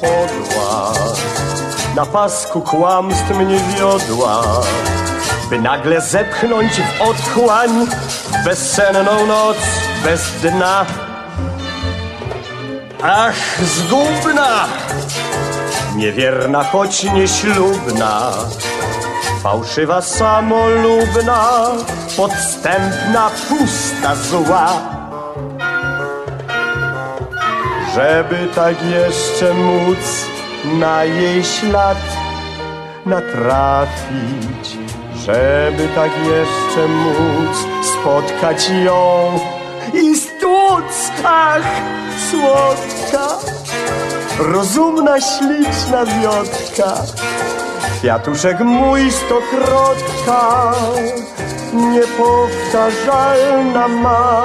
podła. Na pasku kłamstw mnie wiodła By nagle zepchnąć w otchłań Bezsenną noc bez dna. Ach, zgubna! Niewierna, choć nieślubna Fałszywa, samolubna Podstępna, pusta, zła. Żeby tak jeszcze móc na jej ślad natrafić, żeby tak jeszcze móc spotkać ją i stłuc, ach, słodka, rozumna, śliczna wiotka, kwiatuszek mój stokrotka, niepowtarzalna ma.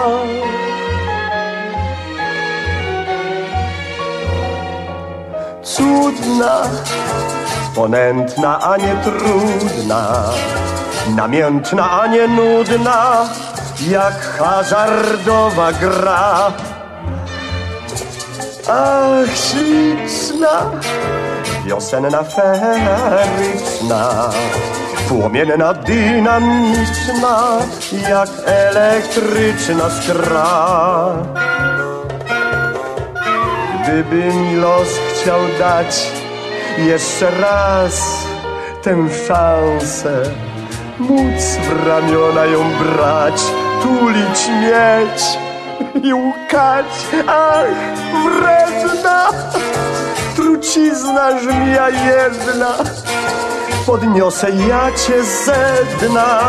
cudna, ponętna, a nie trudna, namiętna, a nie nudna, jak hazardowa gra. Ach, śliczna, wiosenna, feryczna, płomienna, dynamiczna, jak elektryczna skra. Gdyby mi los chciał dać jeszcze raz tę szansę, móc w ramiona ją brać, tulić, mieć i łkać, ach, wredna, trucizna żmija jedna, podniosę ja cię ze dna,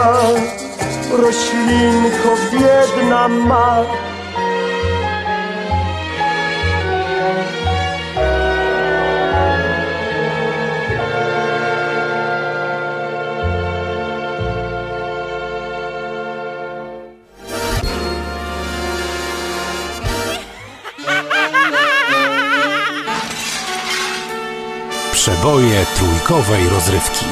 roślinko biedna ma. Przeboje trójkowej rozrywki.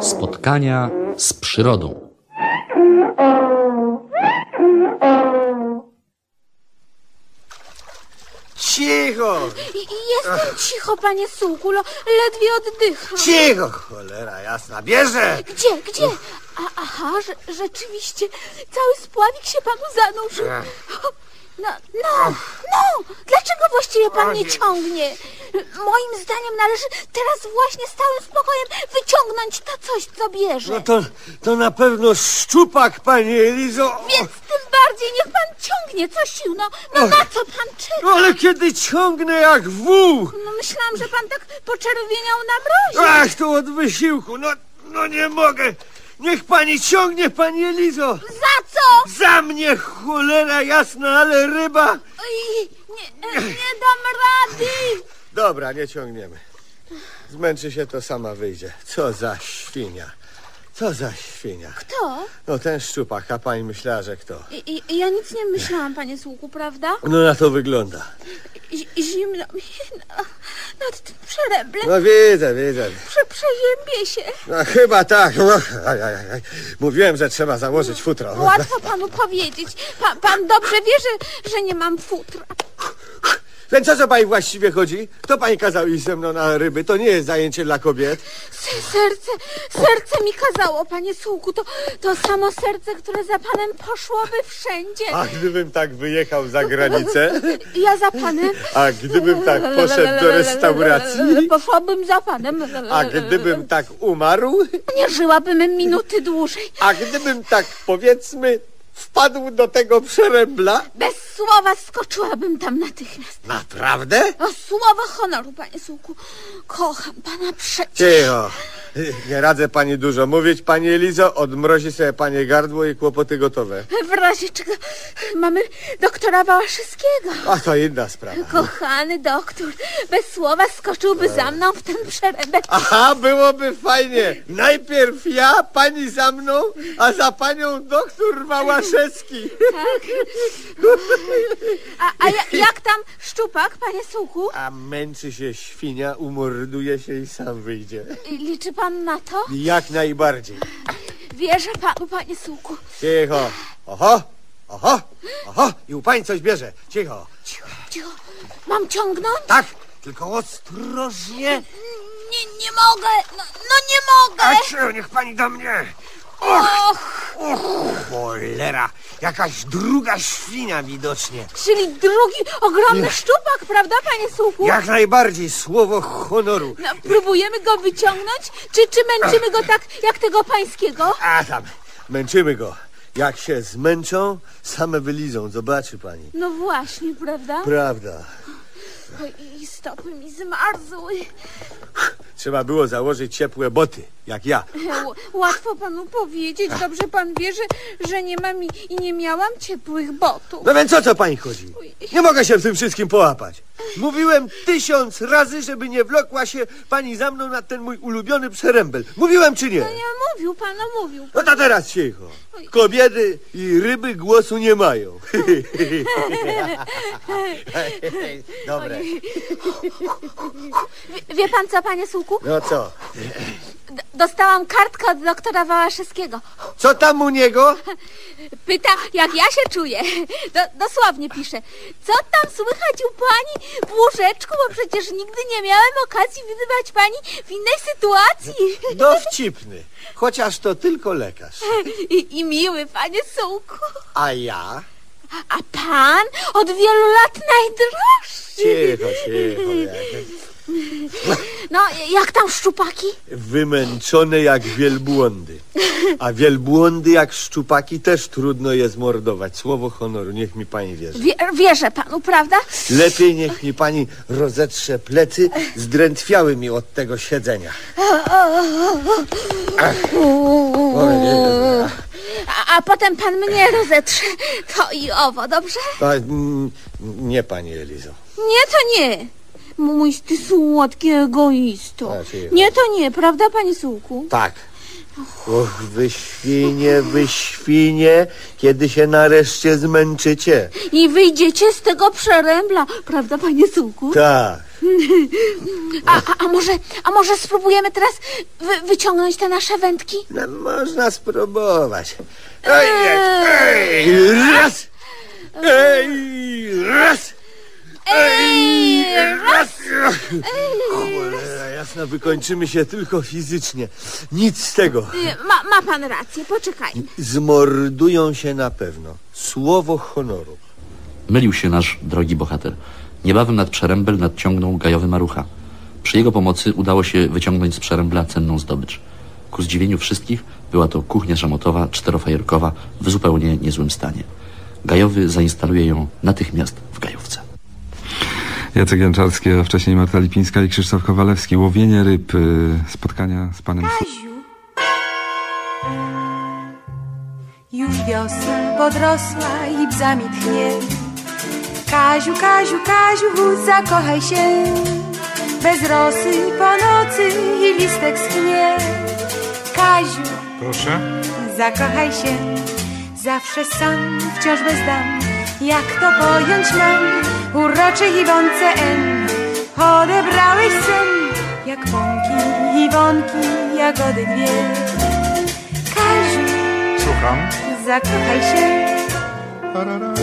Spotkania z przyrodą. Cicho! Jestem cicho, panie Sułkulo, ledwie oddycham. Cicho, cholera jasna, bierze! Gdzie, gdzie? A, aha, że, rzeczywiście, cały spławik się panu zanurzył. Ech. No, no, no, dlaczego właściwie pan nie ciągnie? Moim zdaniem należy teraz właśnie z całym spokojem wyciągnąć to coś, co bierze. No to, to na pewno szczupak, pani Elizo. Więc tym bardziej niech pan ciągnie co sił. No, no na co pan czeka? No ale kiedy ciągnę jak wół. No myślałam, że pan tak poczerwieniał na mrozie. Ach, to od wysiłku. No, no nie mogę. Niech pani ciągnie, pani Elizo. Za co? Za mnie cholera jasna, ale ryba. Oj, nie, nie dam rady. Dobra, nie ciągniemy. Zmęczy się, to sama wyjdzie. Co za świnia. Co za świnia. Kto? No ten szczupak, a pani myślała, że kto? I, i, ja nic nie myślałam, panie sługu, prawda? No na to wygląda. Zimno mi na, nad tym przereblem. No widzę, widzę. Prze, przeziębię się. No chyba tak. No, aj, aj, aj. Mówiłem, że trzeba założyć futro. Łatwo panu powiedzieć. Pan, pan dobrze wie, że, że nie mam futra. Więc o co pani właściwie chodzi? Kto pani kazał iść ze mną na ryby? To nie jest zajęcie dla kobiet. Se- Serce, serce mi kazało, panie sługu. To, to samo serce, które za panem poszłoby wszędzie. A gdybym tak wyjechał za granicę? Ja za panem. A gdybym tak poszedł do restauracji? Poszłabym za panem. A gdybym tak umarł? Nie żyłabym minuty dłużej. A gdybym tak, powiedzmy, wpadł do tego przerębla? Bez słowa skoczyłabym tam natychmiast. Naprawdę? O słowo honoru, panie sługu. Kocham pana przecież. Cicho. Nie radzę pani dużo mówić, pani Elizo. Odmrozi sobie pani gardło i kłopoty gotowe. W razie czego mamy doktora Wałaszewskiego. A to inna sprawa. Kochany doktor, bez słowa skoczyłby za mną w ten przerebek. Aha, byłoby fajnie. Najpierw ja, pani za mną, a za panią doktor Wałaszewski. Tak. A, a ja, jak tam szczupak, panie sługu? A męczy się świnia, umorduje się i sam wyjdzie. Liczy pan na to? Jak najbardziej. Wierzę panu, panie sługu. Cicho. Oho, oho, oho. I u pani coś bierze. Cicho. Cicho, cicho. Mam ciągnąć? Tak, tylko ostrożnie. Nie, nie mogę. No, no nie mogę. cicho, niech pani do mnie. Och, Och, cholera. Jakaś druga świnia widocznie. czyli drugi ogromny szczupak, prawda, panie sługu? Jak najbardziej, słowo honoru. No, próbujemy go wyciągnąć, czy, czy męczymy go tak, jak tego pańskiego? A tam, męczymy go. Jak się zmęczą, same wylizą, zobaczy pani. No właśnie, prawda? Prawda. Oj, I stopy mi zmarzły. Trzeba było założyć ciepłe boty, jak ja. Ł- Łatwo panu powiedzieć, dobrze pan wie, że, że nie mam i, i nie miałam ciepłych botów. No więc o co pani chodzi? Nie mogę się w tym wszystkim połapać. Mówiłem tysiąc razy, żeby nie wlokła się pani za mną na ten mój ulubiony przerębel. Mówiłem czy nie? No nie mówił pan, no mówił No to teraz cicho. Kobiety i ryby głosu nie mają. Dobre. Wie, wie pan co, panie Sułku? No co? D- dostałam kartkę od doktora Wałaszewskiego. Co tam u niego? Pyta, jak ja się czuję. Do, dosłownie pisze. Co tam słychać u pani w łóżeczku, bo przecież nigdy nie miałem okazji widywać pani w innej sytuacji. Dowcipny. Chociaż to tylko lekarz. I, i miły, panie Sułku. A ja? A pan od wielu lat najdroższy. Cicho, cicho. jak- No, jak tam szczupaki? Wymęczone jak wielbłądy. A wielbłądy jak szczupaki też trudno je zmordować. Słowo honoru, niech mi pani wierzy. Wie, wierzę panu, prawda? Lepiej niech mi pani rozetrze plecy, zdrętwiały mi od tego siedzenia. Ach. A, a potem pan mnie rozetrze. To i owo, dobrze? A, nie, pani Elizo. Nie, to nie. Mój ty słodki egoisto. Cicho. Nie, to nie, prawda, panie Sułku? Tak. Och, wy świnie, wy świnie, kiedy się nareszcie zmęczycie. I wyjdziecie z tego przerębla, prawda, panie Sułku? Tak. A, a, a może, a może spróbujemy teraz wy, wyciągnąć te nasze wędki? No, można spróbować. Ej, ej, raz! Ej, raz! Ej, raz! Cholera jasna, wykończymy się tylko fizycznie. Nic z tego. Y, Ma, ma pan rację, poczekaj. Zmordują się na pewno. Słowo honoru. Mylił się nasz drogi bohater. Niebawem nad przerębel nadciągnął gajowy marucha. Przy jego pomocy udało się wyciągnąć z przerębla cenną zdobycz. Ku zdziwieniu wszystkich była to kuchnia szamotowa czterofajerkowa w zupełnie niezłym stanie. Gajowy zainstaluje ją natychmiast w gajówce. Jacek Janczarski, a wcześniej Marta Lipińska i Krzysztof Kowalewski. Łowienie ryb, y, spotkania z panem... Kaziu. Już wiosna podrosła i bzami tchnie. Kaziu, Kaziu, Kaziu, zakochaj się. Bez rosy po nocy i listek schnie. Kaziu, Proszę? zakochaj się. Zawsze sam, wciąż bez dam. Jak to pojąć mam? uroczy Iwonce N. Odebrałeś sen jak pąki, Iwonki, jagody dwie Kaziu, słucham, zakochaj się. Parara,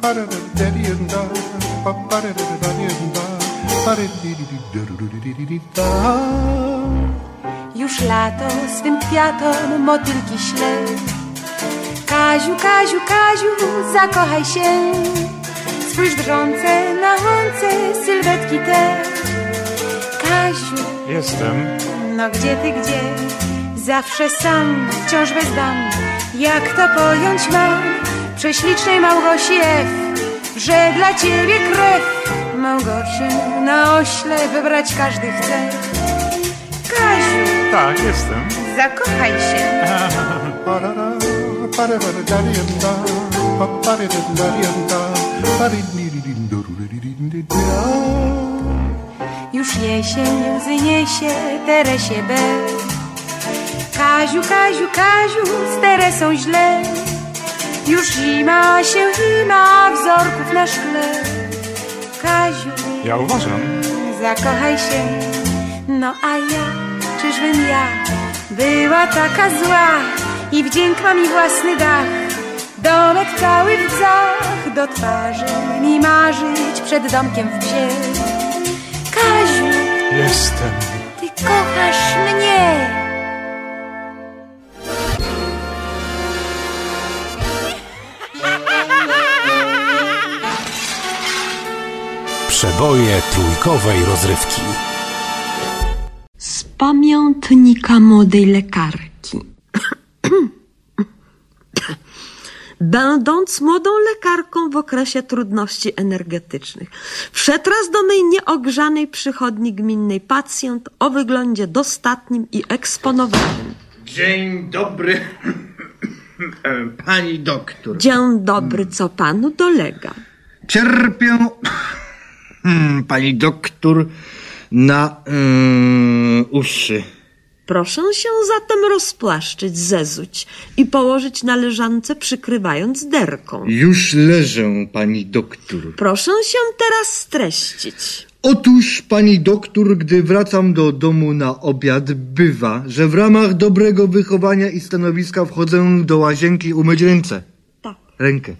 parara, derienda, parara, derienda, parara, derienda. Już lato swym kwiatom motylki śle. Kaziu, Kaziu, Kaziu, zakochaj się. Spójrz drżące na łące sylwetki te. Kaziu, Jestem. no gdzie ty, gdzie? Zawsze sam, wciąż bez dam. Jak to pojąć mam? Prześlicznej Małgosi F, że dla ciebie krew. Małgosię na ośle wybrać każdy chce. Kaziu, Tak, jestem. zakochaj się. Parara, parara, już jesień wzniesie Teresie B. Kaziu, Kaziu, Kaziu, z Teresą źle. Już zima się zima wzorków na szkle. Kaziu. Ja uważam. Zakochaj się. No a ja, czyżbym ja była taka zła i wdzięk ma mi własny dach. Domek cały w wzor do twarzy mi marzyć przed domkiem w bzie. Kaziu, Jestem. ty kochasz mnie. Przeboje trójkowej rozrywki. Z pamiętnika młodej lekarki. Będąc młodą lekarką w okresie trudności energetycznych, wszedł raz do mej nieogrzanej przychodni gminnej pacjent o wyglądzie dostatnim i eksponowanym. Dzień dobry, pani doktor. Dzień dobry, co panu dolega? Cierpię, hmm, pani doktor, na mm, uszy. Proszę się zatem rozpłaszczyć, zezuć i położyć na leżance, przykrywając derką. Już leżę, pani doktor. Proszę się teraz streścić. Otóż, pani doktor, gdy wracam do domu na obiad, bywa, że w ramach dobrego wychowania i stanowiska wchodzę do łazienki umyć ręce. Tak. Rękę.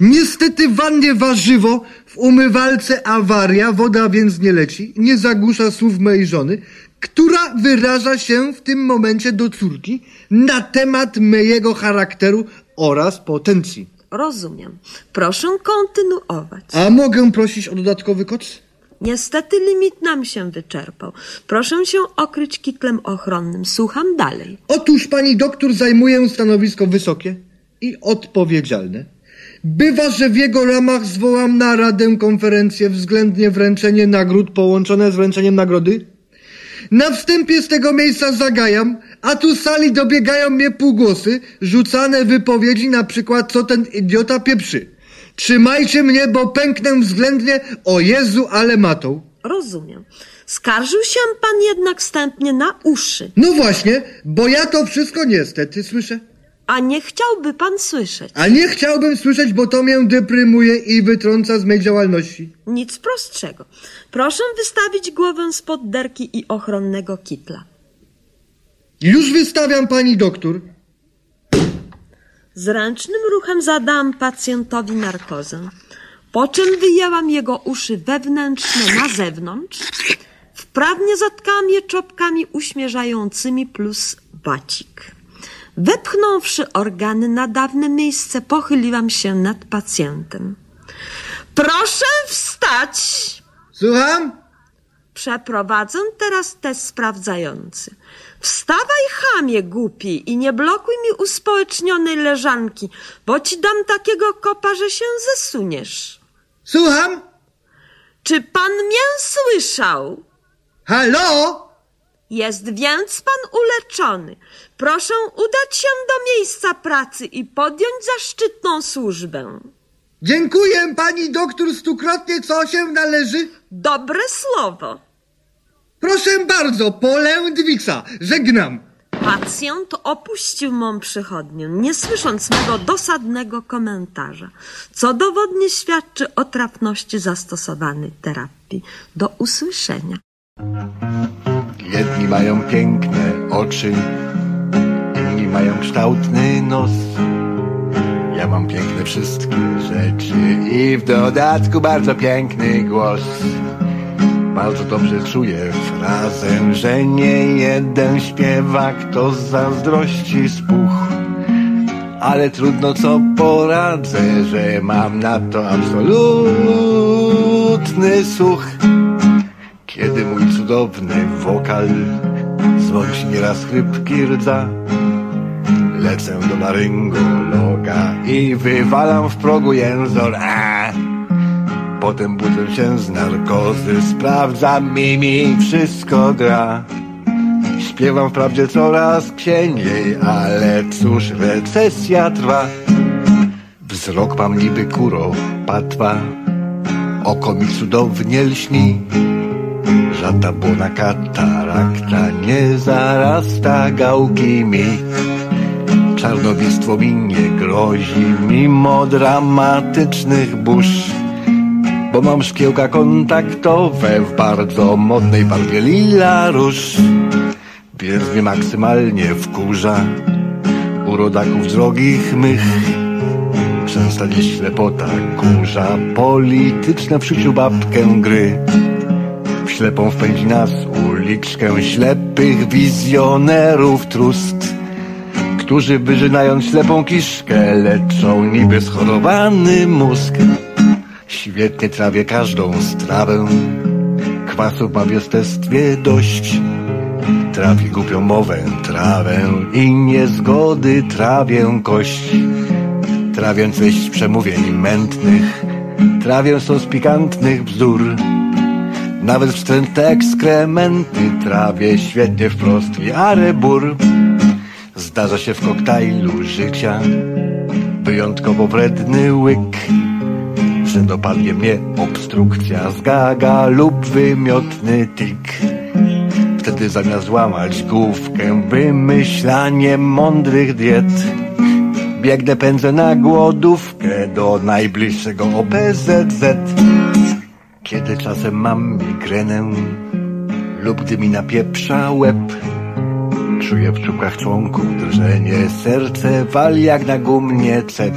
Niestety w wannie warzywo, w umywalce awaria, woda więc nie leci, nie zagłusza słów mojej żony, która wyraża się w tym momencie do córki na temat mojego charakteru oraz potencji. Rozumiem. Proszę kontynuować. A mogę prosić o dodatkowy koc? Niestety limit nam się wyczerpał. Proszę się okryć kitlem ochronnym. Słucham dalej. Otóż pani doktor zajmuje stanowisko wysokie i odpowiedzialne. Bywa, że w jego ramach zwołam na radę konferencję względnie wręczenie nagród połączone z wręczeniem nagrody. Na wstępie z tego miejsca zagajam, a tu sali dobiegają mnie półgłosy, rzucane wypowiedzi na przykład co ten idiota pieprzy. Trzymajcie mnie, bo pęknę względnie, o Jezu, ale matą. Rozumiem. Skarżył się pan jednak wstępnie na uszy, No właśnie, bo ja to wszystko niestety słyszę. A nie chciałby pan słyszeć. A nie chciałbym słyszeć, bo to mnie deprymuje i wytrąca z mej działalności. Nic prostszego. Proszę wystawić głowę spod derki i ochronnego kitla. Już wystawiam pani doktor. Zręcznym ruchem zadałam pacjentowi narkozę, po czym wyjęłam jego uszy wewnętrzne na zewnątrz, wprawnie zatkałam je czopkami uśmierzającymi plus bacik. Wepchnąwszy organy na dawne miejsce, pochyliłam się nad pacjentem. Proszę wstać! Słucham? Przeprowadzę teraz test sprawdzający. Wstawaj, chamie głupi, i nie blokuj mi uspołecznionej leżanki, bo ci dam takiego kopa, że się zesuniesz. Słucham? Czy pan mię słyszał? Halo? Jest więc pan uleczony. Proszę udać się do miejsca pracy i podjąć zaszczytną służbę. Dziękuję pani doktor stukrotnie, co się należy. Dobre słowo. Proszę bardzo, polędwica. Żegnam. Pacjent opuścił mą przychodnię, nie słysząc mego dosadnego komentarza, co dowodnie świadczy o trafności zastosowanej terapii. Do usłyszenia. Jedni mają piękne oczy, inni mają kształtny nos. Ja mam piękne wszystkie rzeczy i w dodatku bardzo piękny głos. Bardzo dobrze czuję frazę, że nie jeden śpiewak to zazdrości spuch. Ale trudno co poradzę, że mam na to absolutny słuch. Kiedy mój cudowny wokal zwąci nieraz chrypki rdza, lecę do laryngologa i wywalam w progu jęzor. A! Potem budzę się z narkozy, sprawdzam mimi, wszystko gra. Śpiewam wprawdzie coraz księgiej, ale cóż, recesja trwa. Wzrok mam niby kuro, patwa, oko mi cudownie lśni. Żadna błona katarakta nie zarasta gałki mi. Czarnowictwo mi nie grozi, mimo dramatycznych burz bo mam szkiełka kontaktowe w bardzo modnej barwie lila róż. Więc mnie maksymalnie wkurza u rodaków drogich mych. Przestanie ślepota kurza, polityczne w życiu babkę gry. Ślepą wpędzi nas uliczkę ślepych wizjonerów trust, którzy wyżynając ślepą kiszkę leczą niby schorowany mózg. Świetnie trawię każdą strawę, kwasów ma w jestestwie dość. Trawi głupią mowę, trawę i niezgody trawię kość. Trawię treść przemówień mętnych, trawię sos pikantnych bzdur. Nawet wstrętne ekskrementy trawię świetnie wprost i arebur. Zdarza się w koktajlu życia wyjątkowo wredny łyk że dopadnie mnie obstrukcja zgaga lub wymiotny tik. Wtedy zamiast łamać główkę wymyślaniem mądrych diet, biegnę pędzę na głodówkę do najbliższego OPZZ. Kiedy czasem mam migrenę lub gdy mi napieprza łeb, czuję w czubkach członków drżenie, serce wali jak na gumnie cep.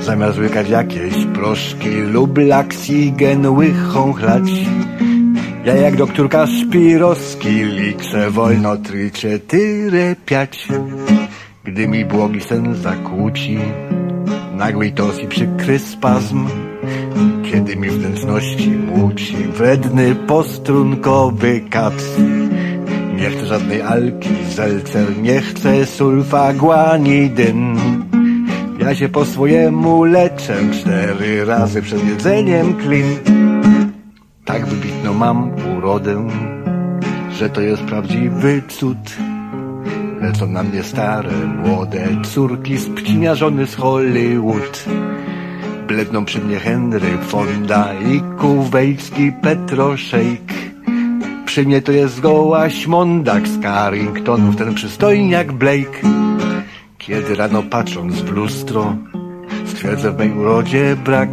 Zamiast łykać jakieś proszki lub laksigen łychą chlać Ja jak doktorka Szpirowski liczę wolno trycie tyrę piać Gdy mi błogi sen zakłóci Nagły tos i przykry spazm Kiedy mi wnętrzności muci Wredny postrunkowy kat Nie chcę żadnej alki, zelcer Nie chcę sulfaguanidyn ja się po swojemu leczę cztery razy przed jedzeniem klin. Tak wybitną mam urodę, że to jest prawdziwy cud. Lecą na mnie stare, młode córki z pcinia żony z Hollywood. Bledną przy mnie Henry Fonda i kuwejski Petroszejk. Przy mnie to jest zgoła śmondak z Carringtonów, ten przystojniak Blake. Kiedy rano patrząc w lustro Stwierdzę w mej urodzie brak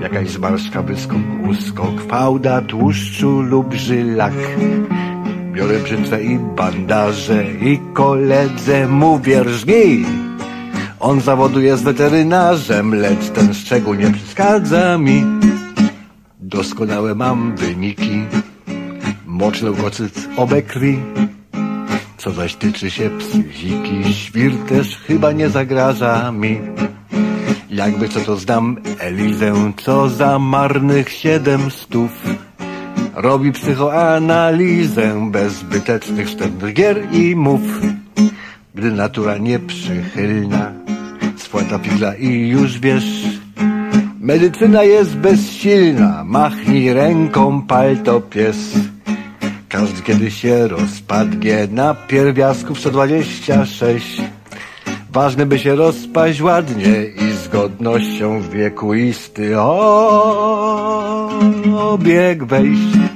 Jakaś zmarszka, wyskok, uskok Fałda, tłuszczu lub żylak Biorę brzytwę i bandaże I koledze mówię rżnij On zawodu jest weterynarzem Lecz ten szczegół nie przeszkadza mi Doskonałe mam wyniki Mocz leukocyt obe krwi co zaś tyczy się psychiki, świr też chyba nie zagraża mi. Jakby co to znam Elizę, co za marnych siedem stów. Robi psychoanalizę bez zbytecznych gier i mów. Gdy natura nieprzychylna spłata figla i już wiesz, medycyna jest bezsilna, machnij ręką palto pies. Każdy kiedy się rozpadnie na pierwiastków 126. Ważne by się rozpaść ładnie i z godnością w wiekuisty obieg wejść.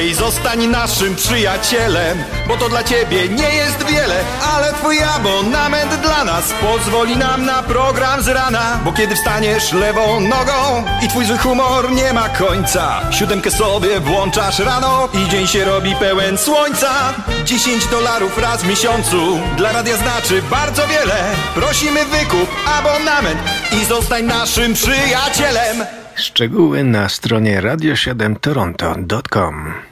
Hej, zostań naszym przyjacielem, bo to dla ciebie nie jest wiele, ale twój abonament dla nas pozwoli nam na program z rana, bo kiedy wstaniesz lewą nogą i twój zły humor nie ma końca, siódemkę sobie włączasz rano i dzień się robi pełen słońca. 10 dolarów raz w miesiącu dla radia znaczy bardzo wiele. Prosimy wykup abonament i zostań naszym przyjacielem. Szczegóły na stronie radio7toronto.com